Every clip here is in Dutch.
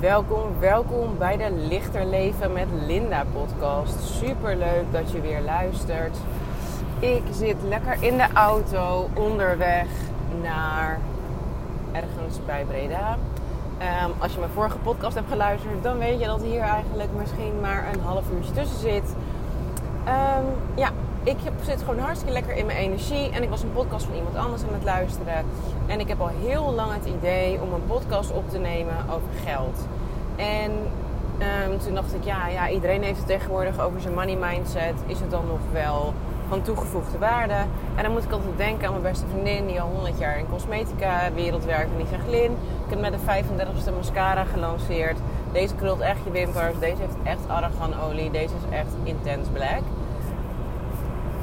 Welkom, welkom bij de Lichter Leven met Linda podcast. Super leuk dat je weer luistert. Ik zit lekker in de auto onderweg naar ergens bij Breda. Um, als je mijn vorige podcast hebt geluisterd, dan weet je dat hier eigenlijk misschien maar een half uurtje tussen zit. Um, ja, ik zit gewoon hartstikke lekker in mijn energie. En ik was een podcast van iemand anders aan het luisteren. En ik heb al heel lang het idee om een podcast op te nemen over geld. En um, toen dacht ik, ja, ja, iedereen heeft het tegenwoordig over zijn money mindset. Is het dan nog wel van toegevoegde waarde? En dan moet ik altijd denken aan mijn beste vriendin die al 100 jaar in cosmetica wereld werkt. En die zegt, Lin, ik heb met de 35ste mascara gelanceerd. Deze krult echt je wimpers. Deze heeft echt arganolie. Deze is echt intens black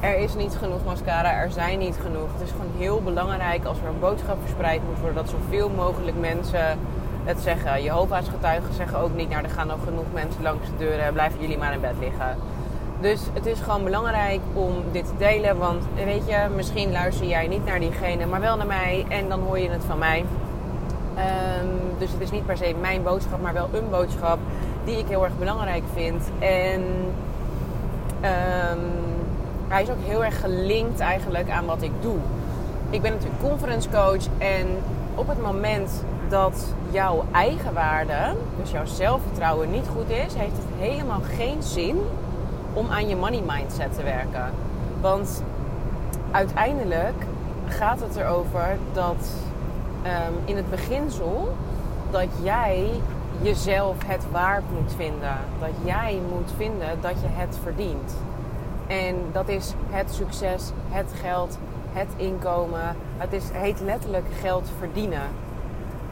er is niet genoeg mascara, er zijn niet genoeg. Het is gewoon heel belangrijk als er een boodschap verspreid moet worden, dat zoveel mogelijk mensen het zeggen. Jehovah's getuigen zeggen ook niet, nou er gaan nog genoeg mensen langs de deuren, blijven jullie maar in bed liggen. Dus het is gewoon belangrijk om dit te delen, want weet je, misschien luister jij niet naar diegene, maar wel naar mij en dan hoor je het van mij. Um, dus het is niet per se mijn boodschap, maar wel een boodschap die ik heel erg belangrijk vind. En um, hij is ook heel erg gelinkt eigenlijk aan wat ik doe. Ik ben natuurlijk conference coach en op het moment dat jouw eigenwaarde, dus jouw zelfvertrouwen niet goed is, heeft het helemaal geen zin om aan je money mindset te werken. Want uiteindelijk gaat het erover dat um, in het beginsel dat jij jezelf het waard moet vinden. Dat jij moet vinden dat je het verdient. En dat is het succes, het geld, het inkomen. Het is, heet letterlijk geld verdienen.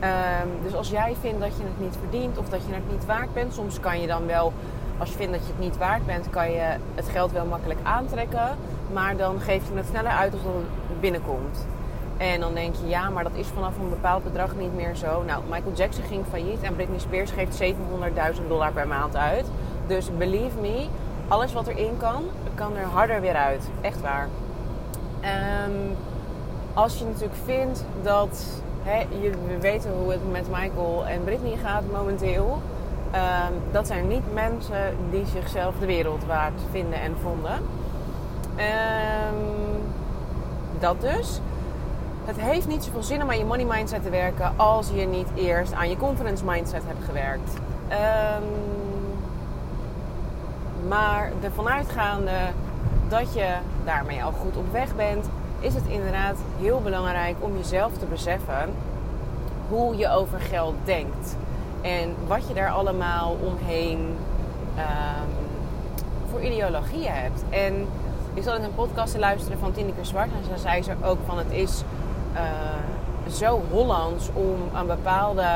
Um, dus als jij vindt dat je het niet verdient of dat je het niet waard bent, soms kan je dan wel, als je vindt dat je het niet waard bent, kan je het geld wel makkelijk aantrekken. Maar dan geef je het sneller uit als het binnenkomt. En dan denk je, ja, maar dat is vanaf een bepaald bedrag niet meer zo. Nou, Michael Jackson ging failliet en Britney Spears geeft 700.000 dollar per maand uit. Dus believe me, alles wat erin kan, kan er harder weer uit. Echt waar. Um, als je natuurlijk vindt dat... Hè, je, we weten hoe het met Michael en Britney gaat momenteel. Um, dat zijn niet mensen die zichzelf de wereld waard vinden en vonden. Um, dat dus. Het heeft niet zoveel zin om aan je money mindset te werken als je niet eerst aan je conference mindset hebt gewerkt. Um, maar ervan uitgaande dat je daarmee al goed op weg bent, is het inderdaad heel belangrijk om jezelf te beseffen hoe je over geld denkt. En wat je daar allemaal omheen um, voor ideologieën hebt. En ik zat in een podcast te luisteren van Tineke Zwart en ze zei ze ook van het is uh, zo Hollands om een bepaalde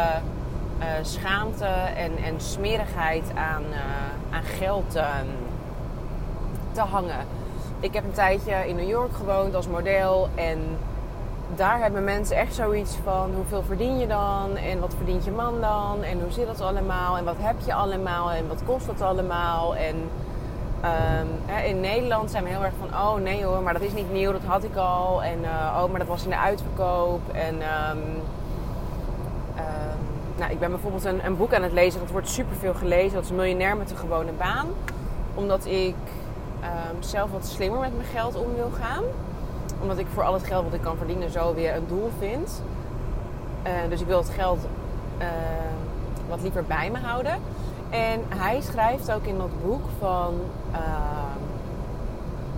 uh, schaamte en, en smerigheid aan, uh, geld um, te hangen. Ik heb een tijdje in New York gewoond als model en daar hebben mensen echt zoiets van hoeveel verdien je dan? En wat verdient je man dan? En hoe zit dat allemaal? En wat heb je allemaal? En wat kost dat allemaal? En um, in Nederland zijn we heel erg van oh nee hoor maar dat is niet nieuw dat had ik al. En uh, oh maar dat was in de uitverkoop. En um, nou, ik ben bijvoorbeeld een, een, boek aan het lezen. Dat wordt superveel gelezen. Dat is Miljonair met een gewone baan. Omdat ik um, zelf wat slimmer met mijn geld om wil gaan. Omdat ik voor al het geld wat ik kan verdienen zo weer een doel vind. Uh, dus ik wil het geld uh, wat liever bij me houden. En hij schrijft ook in dat boek van... Uh,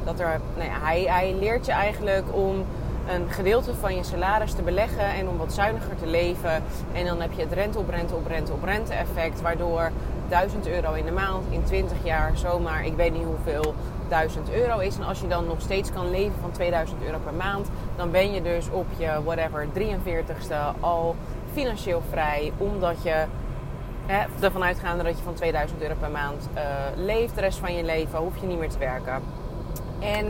dat er, nou ja, hij leert je eigenlijk om een gedeelte van je salaris te beleggen en om wat zuiniger te leven. En dan heb je het rente op rente op rente op rente effect, waardoor 1000 euro in de maand in 20 jaar zomaar, ik weet niet hoeveel, 1000 euro is. En als je dan nog steeds kan leven van 2000 euro per maand, dan ben je dus op je whatever 43ste al financieel vrij, omdat je hè, ervan uitgaande dat je van 2000 euro per maand uh, leeft de rest van je leven, hoef je niet meer te werken. En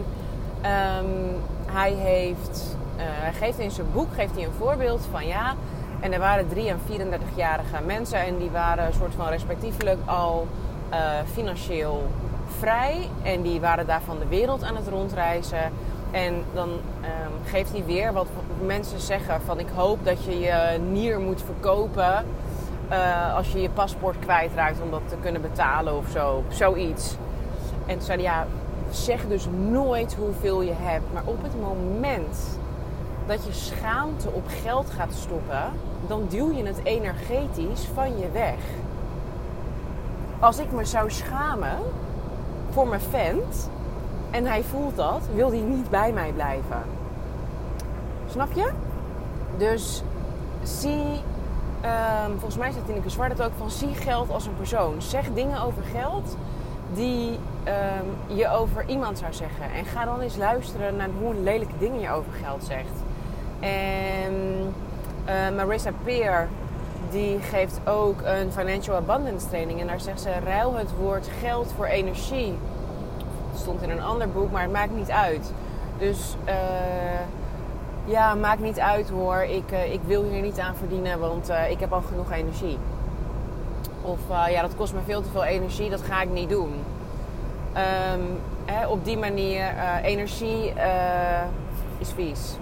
um, hij, heeft, uh, hij geeft in zijn boek geeft hij een voorbeeld van ja. En er waren 3 en 34-jarige mensen en die waren soort van respectievelijk al uh, financieel vrij. En die waren daar van de wereld aan het rondreizen. En dan um, geeft hij weer wat mensen zeggen van ik hoop dat je je nier moet verkopen eh, als je je paspoort kwijtraakt om dat te kunnen betalen of zo. Zoiets. En toen zei hij, ja, zeg dus nooit hoeveel je hebt. Maar op het moment dat je schaamte op geld gaat stoppen, dan duw je het energetisch van je weg. Als ik me zou schamen voor mijn vent en hij voelt dat, wil hij niet bij mij blijven. Snap je? Dus zie, um, volgens mij staat Tineke Zwart het ook van zie geld als een persoon. Zeg dingen over geld die um, je over iemand zou zeggen. En ga dan eens luisteren naar hoe lelijke dingen je over geld zegt. En uh, Marissa Peer, die geeft ook een financial abundance training. En daar zegt ze: ruil het woord geld voor energie. Het stond in een ander boek, maar het maakt niet uit. Dus uh, ja, maakt niet uit hoor. Ik, uh, ik wil hier niet aan verdienen, want ik heb al genoeg energie. Of ja, dat kost me veel te veel energie, dat ga ik niet doen. Um, hè, op die manier, energie is vies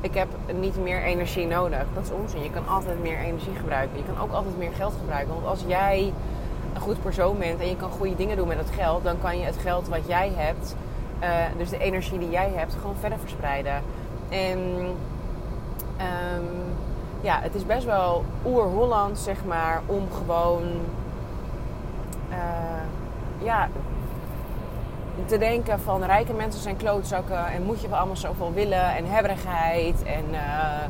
ik heb niet meer energie nodig. Dat is onzin. Je kan altijd meer energie gebruiken. Je kan ook altijd meer geld gebruiken. Want als jij een goed persoon bent en je kan goede dingen doen met het geld, dan kan je het geld wat jij hebt, dus de energie die jij hebt, gewoon verder verspreiden. En um, ja, het is best wel oer-Holland, zeg maar, om gewoon uh, ja, te denken van rijke mensen zijn klootzakken en moet je wel allemaal zoveel willen en hebberigheid. En uh,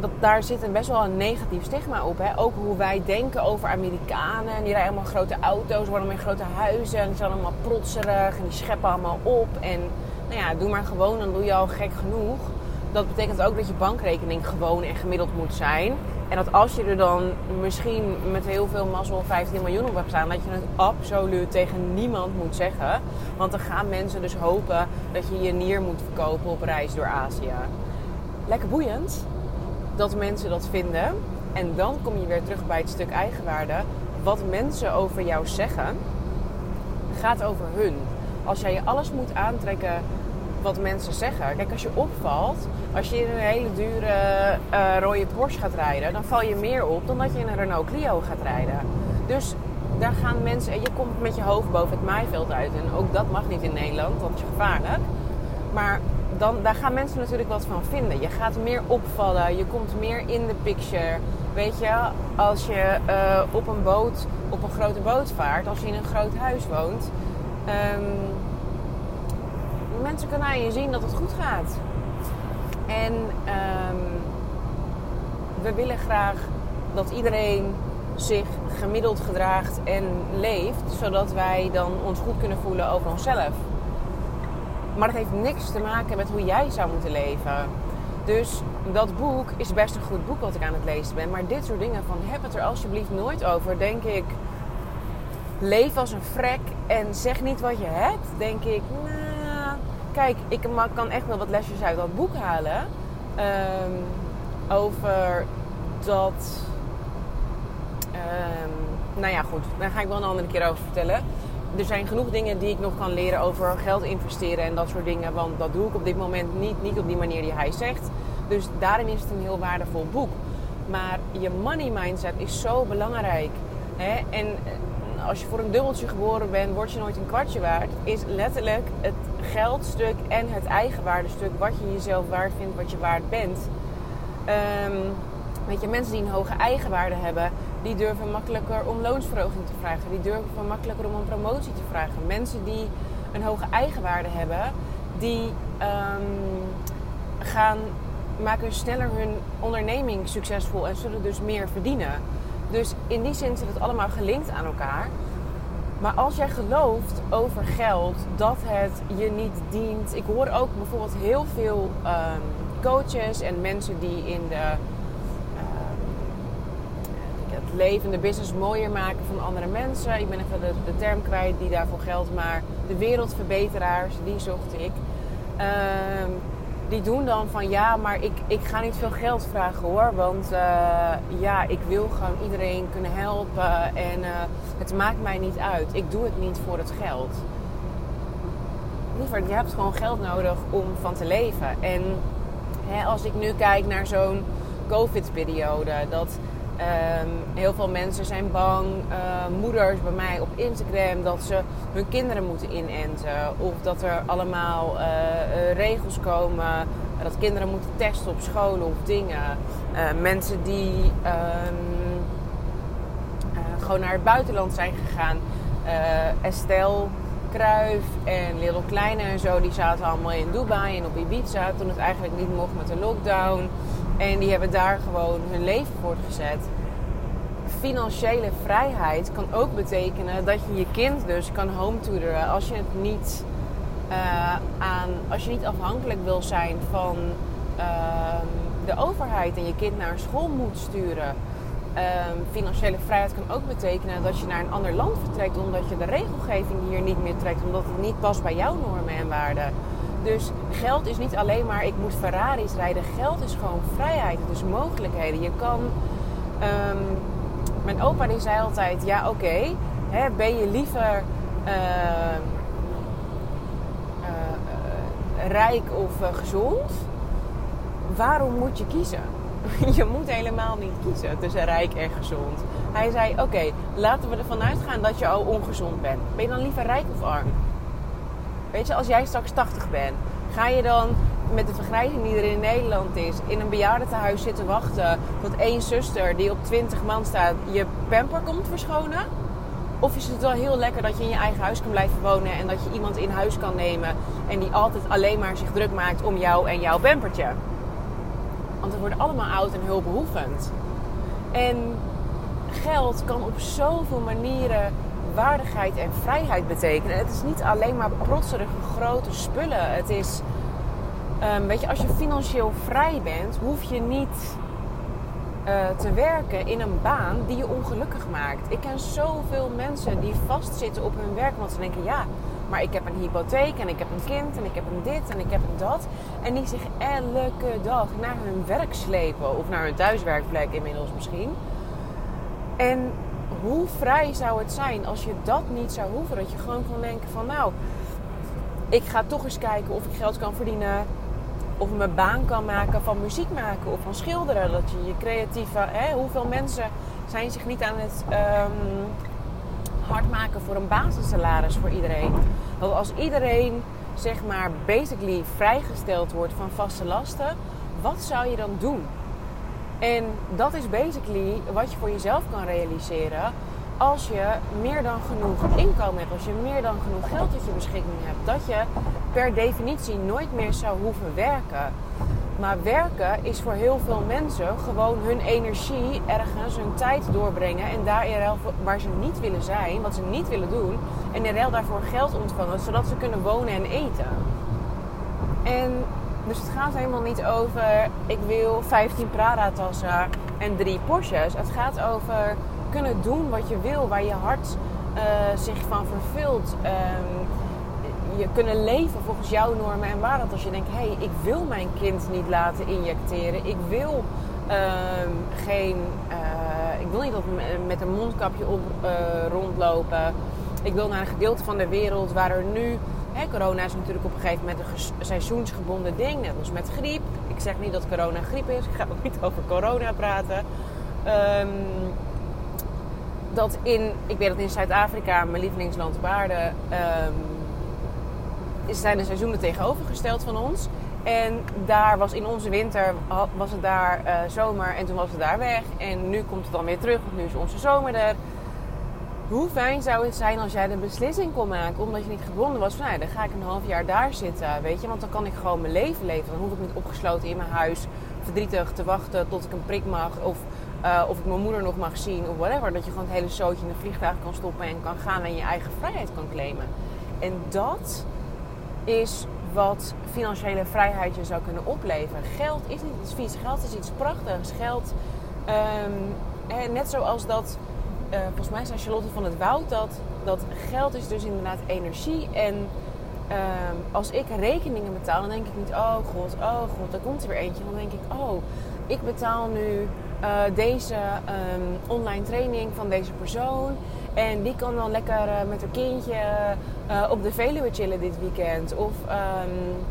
dat, daar zit een best wel een negatief stigma op. Hè? Ook hoe wij denken over Amerikanen. En die rijden allemaal grote auto's, worden in grote huizen en die zijn allemaal protserig en die scheppen allemaal op. En nou ja, doe maar gewoon, dan doe je al gek genoeg. Dat betekent ook dat je bankrekening gewoon en gemiddeld moet zijn. En dat als je er dan misschien met heel veel mazzel 15 miljoen op hebt staan, dat je het absoluut tegen niemand moet zeggen. Want dan gaan mensen dus hopen dat je je nier moet verkopen op reis door Azië. Lekker boeiend dat mensen dat vinden. En dan kom je weer terug bij het stuk eigenwaarde. Wat mensen over jou zeggen, gaat over hun. Als jij je alles moet aantrekken wat mensen zeggen. Kijk, als je opvalt, als je in een hele dure uh, rode Porsche gaat rijden, dan val je meer op dan dat je in een Renault Clio gaat rijden. Dus daar gaan mensen, en je komt met je hoofd boven het maaiveld uit. En ook dat mag niet in Nederland, dat is gevaarlijk. Maar dan, daar gaan mensen natuurlijk wat van vinden. Je gaat meer opvallen, je komt meer in de picture. Weet je, als je uh, op een boot, op een grote boot vaart, als je in een groot huis woont. Um, mensen kunnen aan je zien dat het goed gaat. En um, we willen graag dat iedereen zich gemiddeld gedraagt en leeft, zodat wij dan ons goed kunnen voelen over onszelf. Maar dat heeft niks te maken met hoe jij zou moeten leven. Dus dat boek is best een goed boek wat ik aan het lezen ben. Maar dit soort dingen van heb het er alsjeblieft nooit over, denk ik. Leef als een vrek en zeg niet wat je hebt, denk ik. Nou, kijk, ik kan echt wel wat lesjes uit dat boek halen. Um, over dat. Um, nou ja, goed. Daar ga ik wel een andere keer over vertellen. Er zijn genoeg dingen die ik nog kan leren over geld investeren en dat soort dingen. Want dat doe ik op dit moment niet, niet op die manier die hij zegt. Dus daarin is het een heel waardevol boek. Maar je money mindset is zo belangrijk. Hè? En als je voor een dubbeltje geboren bent, word je nooit een kwartje waard. Is letterlijk het geldstuk en het eigenwaardestuk. Wat je jezelf waard vindt, wat je waard bent. Um, weet je, mensen die een hoge eigenwaarde hebben, die durven makkelijker om loonsverhoging te vragen. Die durven makkelijker om een promotie te vragen. Mensen die een hoge eigenwaarde hebben, die um, gaan, maken sneller hun onderneming succesvol en zullen dus meer verdienen. Dus in die zin zit het allemaal gelinkt aan elkaar. Maar als jij gelooft over geld dat het je niet dient. Ik hoor ook bijvoorbeeld heel veel um, coaches en mensen die in de, uh, het leven, de business mooier maken van andere mensen. Ik ben even de, de term kwijt die daarvoor geldt, maar de wereldverbeteraars, die zocht ik. Um, die doen dan van ja, maar ik, ik ga niet veel geld vragen hoor. Want uh, ja, ik wil gewoon iedereen kunnen helpen. En uh, het maakt mij niet uit. Ik doe het niet voor het geld. Liever, je hebt gewoon geld nodig om van te leven. En hè, als ik nu kijk naar zo'n COVID-periode, dat Ehm, heel veel mensen zijn bang, eh, moeders bij mij op Instagram, dat ze hun kinderen moeten inenten. Of dat er allemaal eh, eh, regels komen, dat kinderen moeten testen op scholen of dingen. mensen die ehm, gewoon naar het buitenland zijn gegaan. Estelle Kruif en Little Kleine en zo, die zaten allemaal in Dubai en op Ibiza toen het eigenlijk niet mocht met de lockdown. En die hebben daar gewoon hun leven voortgezet. Financiële vrijheid kan ook betekenen dat je je kind dus kan home tutoren als je het niet uh, aan, als je niet afhankelijk wil zijn van uh, de overheid en je kind naar school moet sturen. Uh, financiële vrijheid kan ook betekenen dat je naar een ander land vertrekt omdat je de regelgeving hier niet meer trekt, omdat het niet past bij jouw normen en waarden. Dus geld is niet alleen maar ik moet Ferraris rijden. Geld is gewoon vrijheid. Het is mogelijkheden. Je kan. Um, mijn opa die zei altijd: ja, oké, ben je liever uh, uh, rijk of gezond? Waarom moet je kiezen? je moet helemaal niet kiezen tussen rijk en gezond. Hij zei: Oké, laten we ervan uitgaan dat je al ongezond bent. Ben je dan liever rijk of arm? Weet je, als jij straks 80 bent, ga je dan met de vergrijzing die er in Nederland is, in een bejaardentehuis zitten wachten tot één zuster die op 20 man staat je pamper komt verschonen? Of is het wel heel lekker dat je in je eigen huis kan blijven wonen en dat je iemand in huis kan nemen en die altijd alleen maar zich druk maakt om jou en jouw pampertje? Want we worden allemaal oud en hulpbehoevend. En geld kan op zoveel manieren waardigheid en vrijheid betekenen. Het is niet alleen maar protserige grote spullen. Het is, um, weet je, als je financieel vrij bent, hoef je niet uh, te werken in een baan die je ongelukkig maakt. Ik ken zoveel mensen die vastzitten op hun werk, want ze denken, ja, maar ik heb een hypotheek en ik heb een kind en ik heb een dit en ik heb een dat. En die zich elke dag naar hun werk slepen of naar hun thuiswerkplek inmiddels misschien. En hoe vrij zou het zijn als je dat niet zou hoeven? Dat je gewoon kan denken van nou, ik ga toch eens kijken of ik geld kan verdienen. Of ik mijn baan kan maken van muziek maken of van schilderen. Dat je je creatieve... Hè, hoeveel mensen zijn zich niet aan het um, hard maken voor een basissalaris voor iedereen? Want als iedereen zeg maar basically vrijgesteld wordt van vaste lasten... Wat zou je dan doen? En dat is basically wat je voor jezelf kan realiseren als je meer dan genoeg inkomen hebt, als je meer dan genoeg geld tot je beschikking hebt, dat je per definitie nooit meer zou hoeven werken. Maar werken is voor heel veel mensen gewoon hun energie ergens, hun tijd doorbrengen en daar in ruil waar ze niet willen zijn, wat ze niet willen doen, en in ruil daarvoor geld ontvangen, zodat ze kunnen wonen en eten. En dus het gaat helemaal niet over ik wil 15 Prada-tassen en drie Porsches. Het gaat over kunnen doen wat je wil, waar je hart uh, zich van vervult. Um, je kunnen leven volgens jouw normen en waarden. Als je denkt, hé, hey, ik wil mijn kind niet laten injecteren. Ik wil um, geen... Uh, ik wil niet dat met een mondkapje op rondlopen. Ik wil naar een gedeelte van de wereld waar er nu corona is natuurlijk op een gegeven moment een seizoensgebonden ding, net als met griep. Ik zeg niet dat corona griep is, ik ga ook niet over corona praten. Um, dat in, ik weet dat in Zuid-Afrika, mijn lievelingsland op aarde, um, zijn de seizoenen tegenovergesteld van ons. En daar was in onze winter, was het daar uh, zomer en toen was het daar weg. En nu komt het dan weer terug, nu is onze zomer er. Hoe fijn zou het zijn als jij de beslissing kon maken, omdat je niet gebonden was van, nou, dan ga ik een half jaar daar zitten, weet je, want dan kan ik gewoon mijn leven leven. Dan hoef ik niet opgesloten in mijn huis, verdrietig te wachten tot ik een prik mag of, uh, of ik mijn moeder nog mag zien of whatever. Dat je gewoon het hele zootje in een vliegtuig kan stoppen en kan gaan en je eigen vrijheid kan claimen. En dat is wat financiële vrijheid je zou kunnen opleveren. Geld is niet iets vies, geld is iets prachtigs. Geld, um, net zoals dat uh, volgens mij zei Charlotte van het Woud dat, dat geld is dus inderdaad energie. En uh, als ik rekeningen betaal, dan denk ik niet, oh god, oh god, daar komt er weer eentje. Dan denk ik, oh, ik betaal nu uh, deze um, online training van deze persoon. En die kan dan lekker uh, met haar kindje op de Veluwe chillen dit weekend. Of um,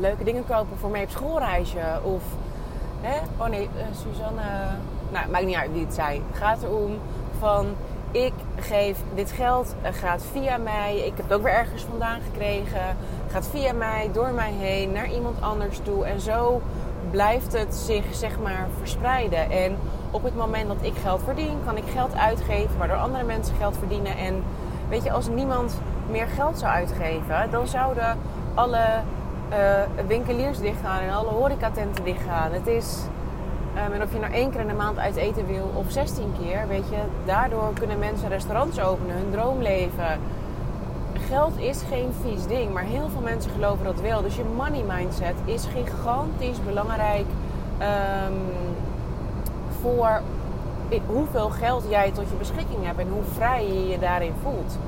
leuke dingen kopen voor mee op schoolreisje. Of, hè? oh nee, Suzanne nou, maakt niet uit wie het zei. Het gaat erom van ik geef dit geld, uh, gaat via mij. Ik heb het ook weer ergens vandaan gekregen. Gaat via mij, door mij heen, naar iemand anders toe. En zo blijft het zich zeg maar verspreiden. En op het moment dat ik geld verdien, kan ik geld uitgeven, waardoor andere mensen geld verdienen. En weet je, als niemand meer geld zou uitgeven, dan zouden alle uh, winkeliers dichtgaan en alle horecatenten dichtgaan. Het is, um, en of je nou één keer in de maand uit eten wil of 16 keer, weet je, daardoor kunnen mensen restaurants openen, hun droom leven. Geld is geen vies ding, maar heel veel mensen geloven dat wel. Dus je money mindset is gigantisch belangrijk um, voor hoeveel geld jij tot je beschikking hebt en hoe vrij je je daarin voelt.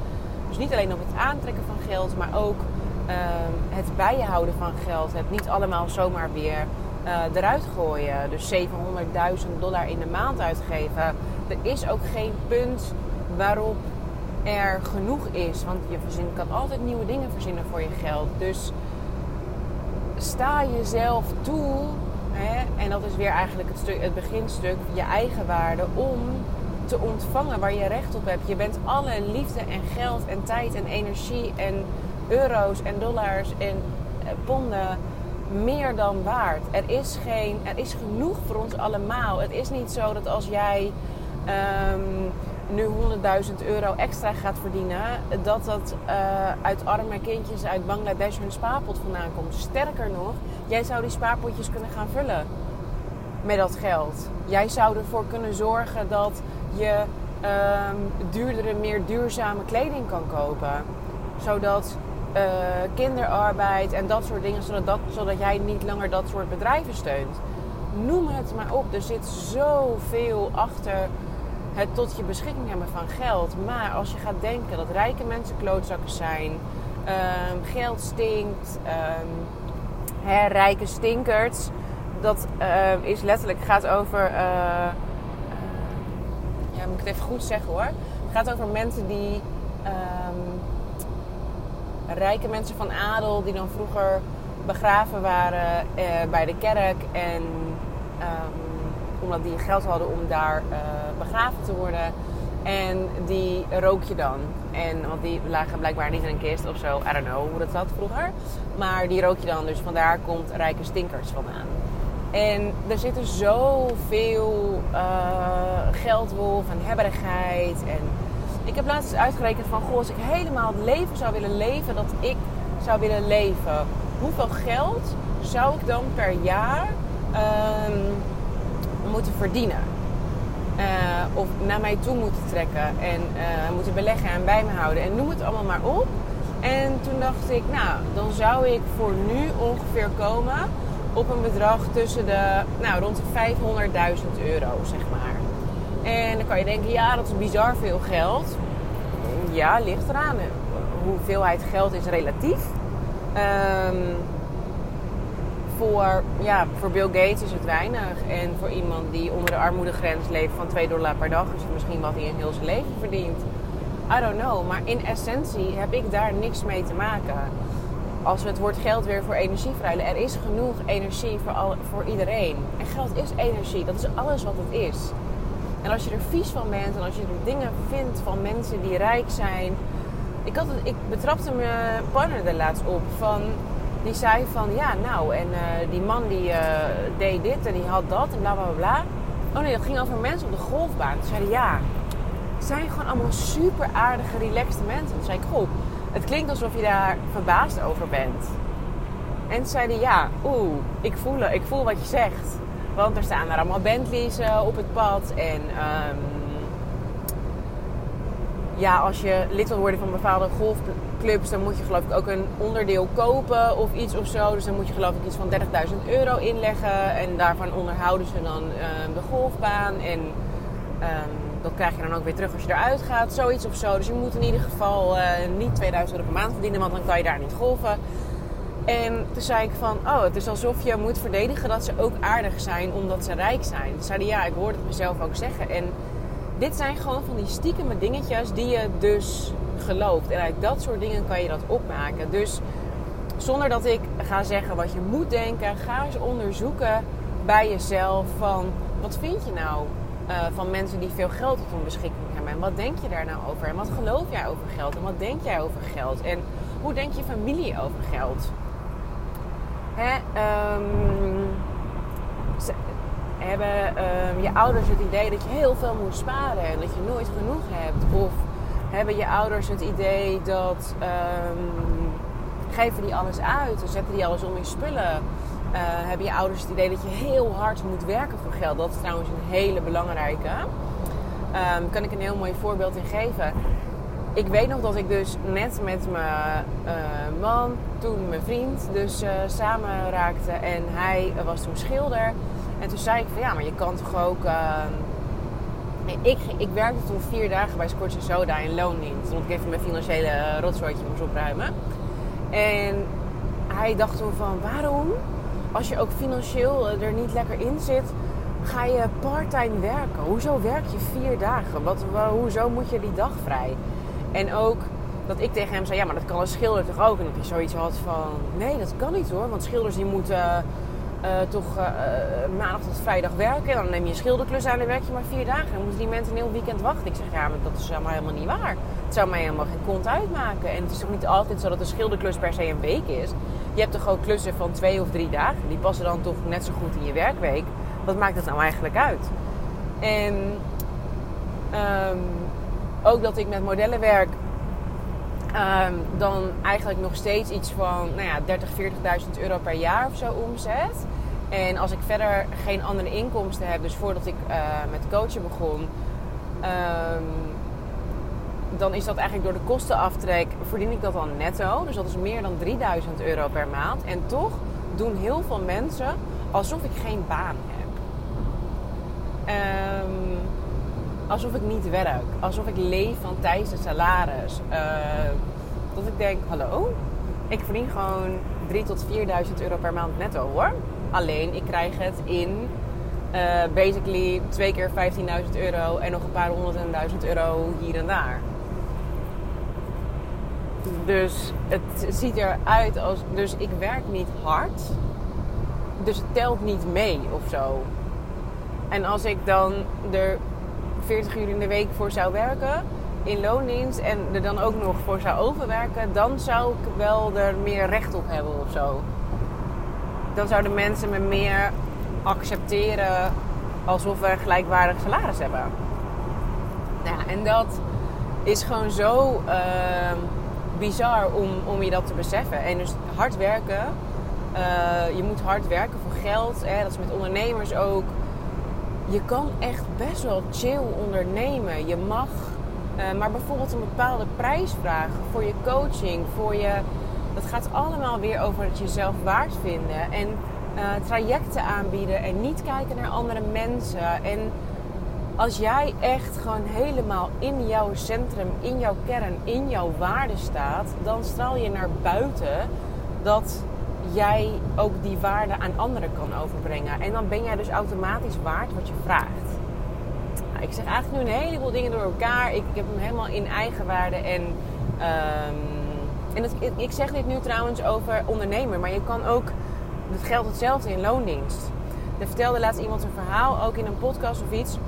Dus niet alleen op het aantrekken van geld, maar ook um, het bijhouden van geld. Het niet allemaal zomaar weer uh, eruit gooien. Dus 700.000 dollar in de maand uitgeven. Er is ook geen punt waarop er genoeg is. Want je verzin, kan altijd nieuwe dingen verzinnen voor je geld. Dus sta jezelf toe. Hè, en dat is weer eigenlijk het, het beginstuk. Je eigen waarde om te ontvangen waar je recht op hebt. Je bent alle liefde en geld en tijd en energie en euro's en dollars en eh, ponden meer dan waard. Er is, geen, er is genoeg voor ons allemaal. Het is niet zo dat als jij um, nu 100.000 euro extra gaat verdienen, dat dat uh, uit arme kindjes uit Bangladesh hun spaarpot vandaan komt. Sterker nog, jij zou die spaarpotjes kunnen gaan vullen met dat geld. Jij zou ervoor kunnen zorgen dat je um, duurdere, meer duurzame kleding kan kopen. Zodat uh, kinderarbeid en dat soort dingen, zodat, dat, zodat jij niet langer dat soort bedrijven steunt. Noem het maar op. Er zit zoveel achter het tot je beschikking hebben van geld. Maar als je gaat denken dat rijke mensen klootzakken zijn, um, geld stinkt, um, hè, rijke stinkers, dat uh, is letterlijk gaat over. Uh, ja, moet ik het even goed zeggen hoor. Het gaat over mensen die rijke mensen van adel die dan vroeger begraven waren eh, bij de kerk. En um, omdat die geld hadden om daar uh, begraven te worden. En die rook je dan. En, want die lagen blijkbaar niet in een kist of zo. I don't know hoe dat zat vroeger. Maar die rook je dan. Dus vandaar komt rijke stinkers vandaan. En er zitten zoveel uh, geldwolf en hebberigheid en ik heb laatst uitgerekend van, goh, als ik helemaal het leven zou willen leven dat ik zou willen leven, hoeveel geld zou ik dan per jaar um, moeten verdienen? Uh, of naar mij toe moeten trekken en uh, moeten beleggen en bij me houden. En noem het allemaal maar op. En toen dacht ik, nou, dan zou ik voor nu ongeveer komen op een bedrag tussen de, nou, rond de 500.000 euro, zeg maar. En dan kan je denken, ja, dat is bizar veel geld. Ja, ligt eraan. Hoeveelheid geld is relatief. Um, voor, ja, voor Bill Gates is het weinig. En voor iemand die onder de armoedegrens leeft van 2 dollar per dag... is het misschien wat hij in heel zijn leven verdient. I don't know. Maar in essentie heb ik daar niks mee te maken. Als we het woord geld weer voor energie verruilen... er is genoeg energie voor, al, voor iedereen. En geld is energie. Dat is alles wat het is. En als je er vies van bent en als je dingen vindt van mensen die rijk zijn. Ik, had het, ik betrapte mijn partner er laatst op van. Die zei van ja, nou, en uh, die man die uh, deed dit en die had dat en bla bla bla. Oh nee, dat ging over mensen op de golfbaan. Toen zeiden ja, het zijn gewoon allemaal super aardige, relaxte mensen. Toen zei ik, goh, het klinkt alsof je daar verbaasd over bent. En zeiden ja, oeh, ik voel, ik voel wat je zegt. Want er staan er allemaal Bentleys uh, op het pad. En um, ja, als je lid wil worden van bepaalde golfclubs, dan moet je geloof ik ook een onderdeel kopen of iets of zo. Dus dan moet je geloof ik iets van 30.000 euro inleggen. En daarvan onderhouden ze dan uh, de golfbaan. En um, dat krijg je dan ook weer terug als je eruit gaat. Zoiets of zo. Dus je moet in ieder geval uh, niet 2000 euro per maand verdienen, want dan kan je daar niet golven. En toen zei ik van, oh, het is alsof je moet verdedigen dat ze ook aardig zijn omdat ze rijk zijn. Toen zeiden ja, ik hoorde het mezelf ook zeggen. En dit zijn gewoon van die stiekeme dingetjes die je dus gelooft. En uit dat soort dingen kan je dat opmaken. Dus zonder dat ik ga zeggen wat je moet denken, ga eens onderzoeken bij jezelf van, wat vind je nou? van mensen die veel geld tot hun beschikking hebben. En wat denk je daar nou over? En wat geloof jij over geld? En wat denk jij over geld? En hoe denkt je familie over geld? Hè, um, hebben ehm, je ouders het idee dat je heel veel moet sparen en dat je nooit genoeg hebt? Of hebben je ouders het idee dat um, geven die alles uit en zetten die alles om in spullen? Uh, hebben je ouders het idee dat je heel hard moet werken voor geld? Dat is trouwens een hele belangrijke. Um, kan ik een heel mooi voorbeeld in geven. Ik weet nog dat ik dus net met mijn uh, man, toen mijn vriend, dus uh, samen raakte. En hij was toen schilder. En toen zei ik van ja, maar je kan toch ook... Uh, ik, ik werkte toen vier dagen bij Scotch Soda in loondienst. Omdat ik even mijn financiële rotzooitje moest opruimen. En hij dacht toen van waarom, als je ook financieel er niet lekker in zit, ga je parttime werken? Hoezo werk je vier dagen? Wat, hoezo moet je die dag vrij? En ook dat ik tegen hem zei, ja, maar dat kan een schilder toch ook? En dat hij zoiets had van, nee, dat kan niet hoor. Want schilders die moeten uh, toch uh, maandag tot vrijdag werken. En dan neem je een schilderklus aan en werk je maar vier dagen. Dan moeten die mensen een heel weekend wachten. Ik zeg, ja, maar dat is helemaal, helemaal niet waar. Het zou mij helemaal geen kont uitmaken. En het is toch niet altijd zo dat een schilderklus per se een week is. Je hebt toch ook klussen van twee of drie dagen. Die passen dan toch net zo goed in je werkweek. Wat maakt het nou eigenlijk uit? En um, ook dat ik met modellen werk. Um, dan eigenlijk nog steeds iets van nou ja, 30, 40.000 euro per jaar of zo omzet. En als ik verder geen andere inkomsten heb, dus voordat ik uh, met coachen begon, um, dan is dat eigenlijk door de kostenaftrek verdien ik dat dan netto. Dus dat is meer dan 3000 euro per maand. En toch doen heel veel mensen alsof ik geen baan heb. Um, alsof ik niet werk. Alsof ik leef van tijdens salaris. Uh, dat ik denk, hallo, ik verdien gewoon 3 tot 4.000 euro per maand netto hoor. Alleen ik krijg het in uh, basically twee keer 15.000 euro en nog een paar honderdduizend euro hier en daar. Dus het ziet eruit als. Dus ik werk niet hard. Dus het telt niet mee of zo. En als ik dan er 40 uur in de week voor zou werken in loondienst en er dan ook nog voor zou overwerken, dan zou ik wel er meer recht op hebben of zo. Dan zouden mensen me meer accepteren alsof we gelijkwaardig salaris hebben. Nou ja, en dat is gewoon zo uh, bizar om, om je dat te beseffen. En dus hard werken. Uh, je moet hard werken voor geld. Hè, dat is met ondernemers ook je kan echt best wel chill ondernemen. Je mag uh, maar bijvoorbeeld een bepaalde prijs vragen voor je coaching, voor je. Dat gaat allemaal weer over het jezelf waard vinden en uh, trajecten aanbieden en niet kijken naar andere mensen. En als jij echt gewoon helemaal in jouw centrum, in jouw kern, in jouw waarde staat, dan straal je naar buiten dat jij ook die waarde aan anderen kan overbrengen. En dan ben jij dus automatisch waard wat je vraagt. Nou, ik zeg eigenlijk nu een heleboel dingen door elkaar. Ik, heb hem helemaal in eigenwaarde. En, um, en ik zeg dit nu trouwens over ondernemer. Maar je kan ook, dat geldt hetzelfde in loondienst. Er vertelde laatst iemand een verhaal, ook in een podcast of iets,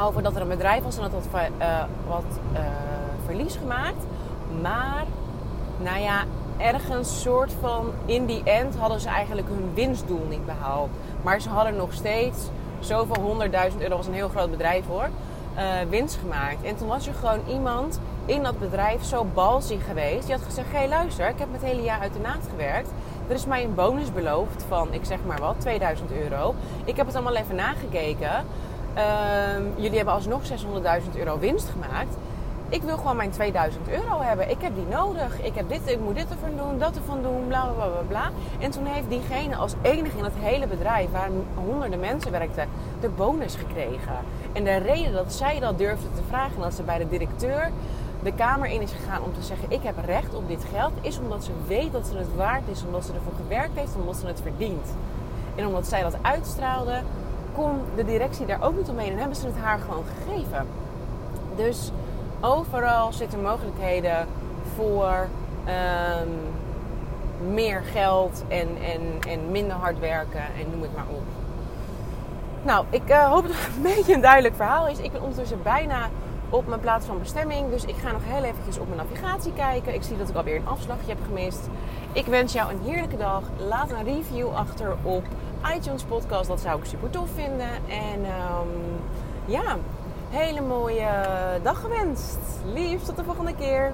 over dat er een bedrijf was en dat had uh, wat uh, verlies gemaakt. Maar, nou ja, ergens soort van in die end hadden ze eigenlijk hun winstdoel niet behaald. Maar ze hadden nog steeds zoveel honderdduizend euro, was een heel groot bedrijf hoor, uh, winst gemaakt. En toen was er gewoon iemand in dat bedrijf zo balsy geweest. Die had gezegd, hé hey, luister, ik heb het hele jaar uit de naad gewerkt. Er is mij een bonus beloofd van, ik zeg maar wat, 2000 euro. Ik heb het allemaal even nagekeken. Uh, jullie hebben alsnog 600.000 euro winst gemaakt. Ik wil gewoon mijn 2000 euro hebben. Ik heb die nodig. Ik, heb dit, ik moet dit ervan doen, dat ervan doen, bla bla bla bla. En toen heeft diegene als enige in het hele bedrijf, waar honderden mensen werkten, de bonus gekregen. En de reden dat zij dat durfde te vragen, dat ze bij de directeur de kamer in is gegaan om te zeggen: Ik heb recht op dit geld, is omdat ze weet dat ze het waard is, omdat ze ervoor gewerkt heeft, omdat ze het verdient. En omdat zij dat uitstraalde, kon de directie daar ook niet omheen en hebben ze het haar gewoon gegeven. Dus overal zitten mogelijkheden voor um, meer geld en, en, en minder hard werken en noem het maar op. Nou, ik uh, hoop dat het een beetje een duidelijk verhaal is. Ik ben ondertussen bijna op mijn plaats van bestemming. Dus ik ga nog heel eventjes op mijn navigatie kijken. Ik zie dat ik alweer een afslagje heb gemist. Ik wens jou een heerlijke dag. Laat een review achter op iTunes podcast. Dat zou ik super tof vinden. En um, ja, hele mooie dag gewenst. Liefst tot de volgende keer.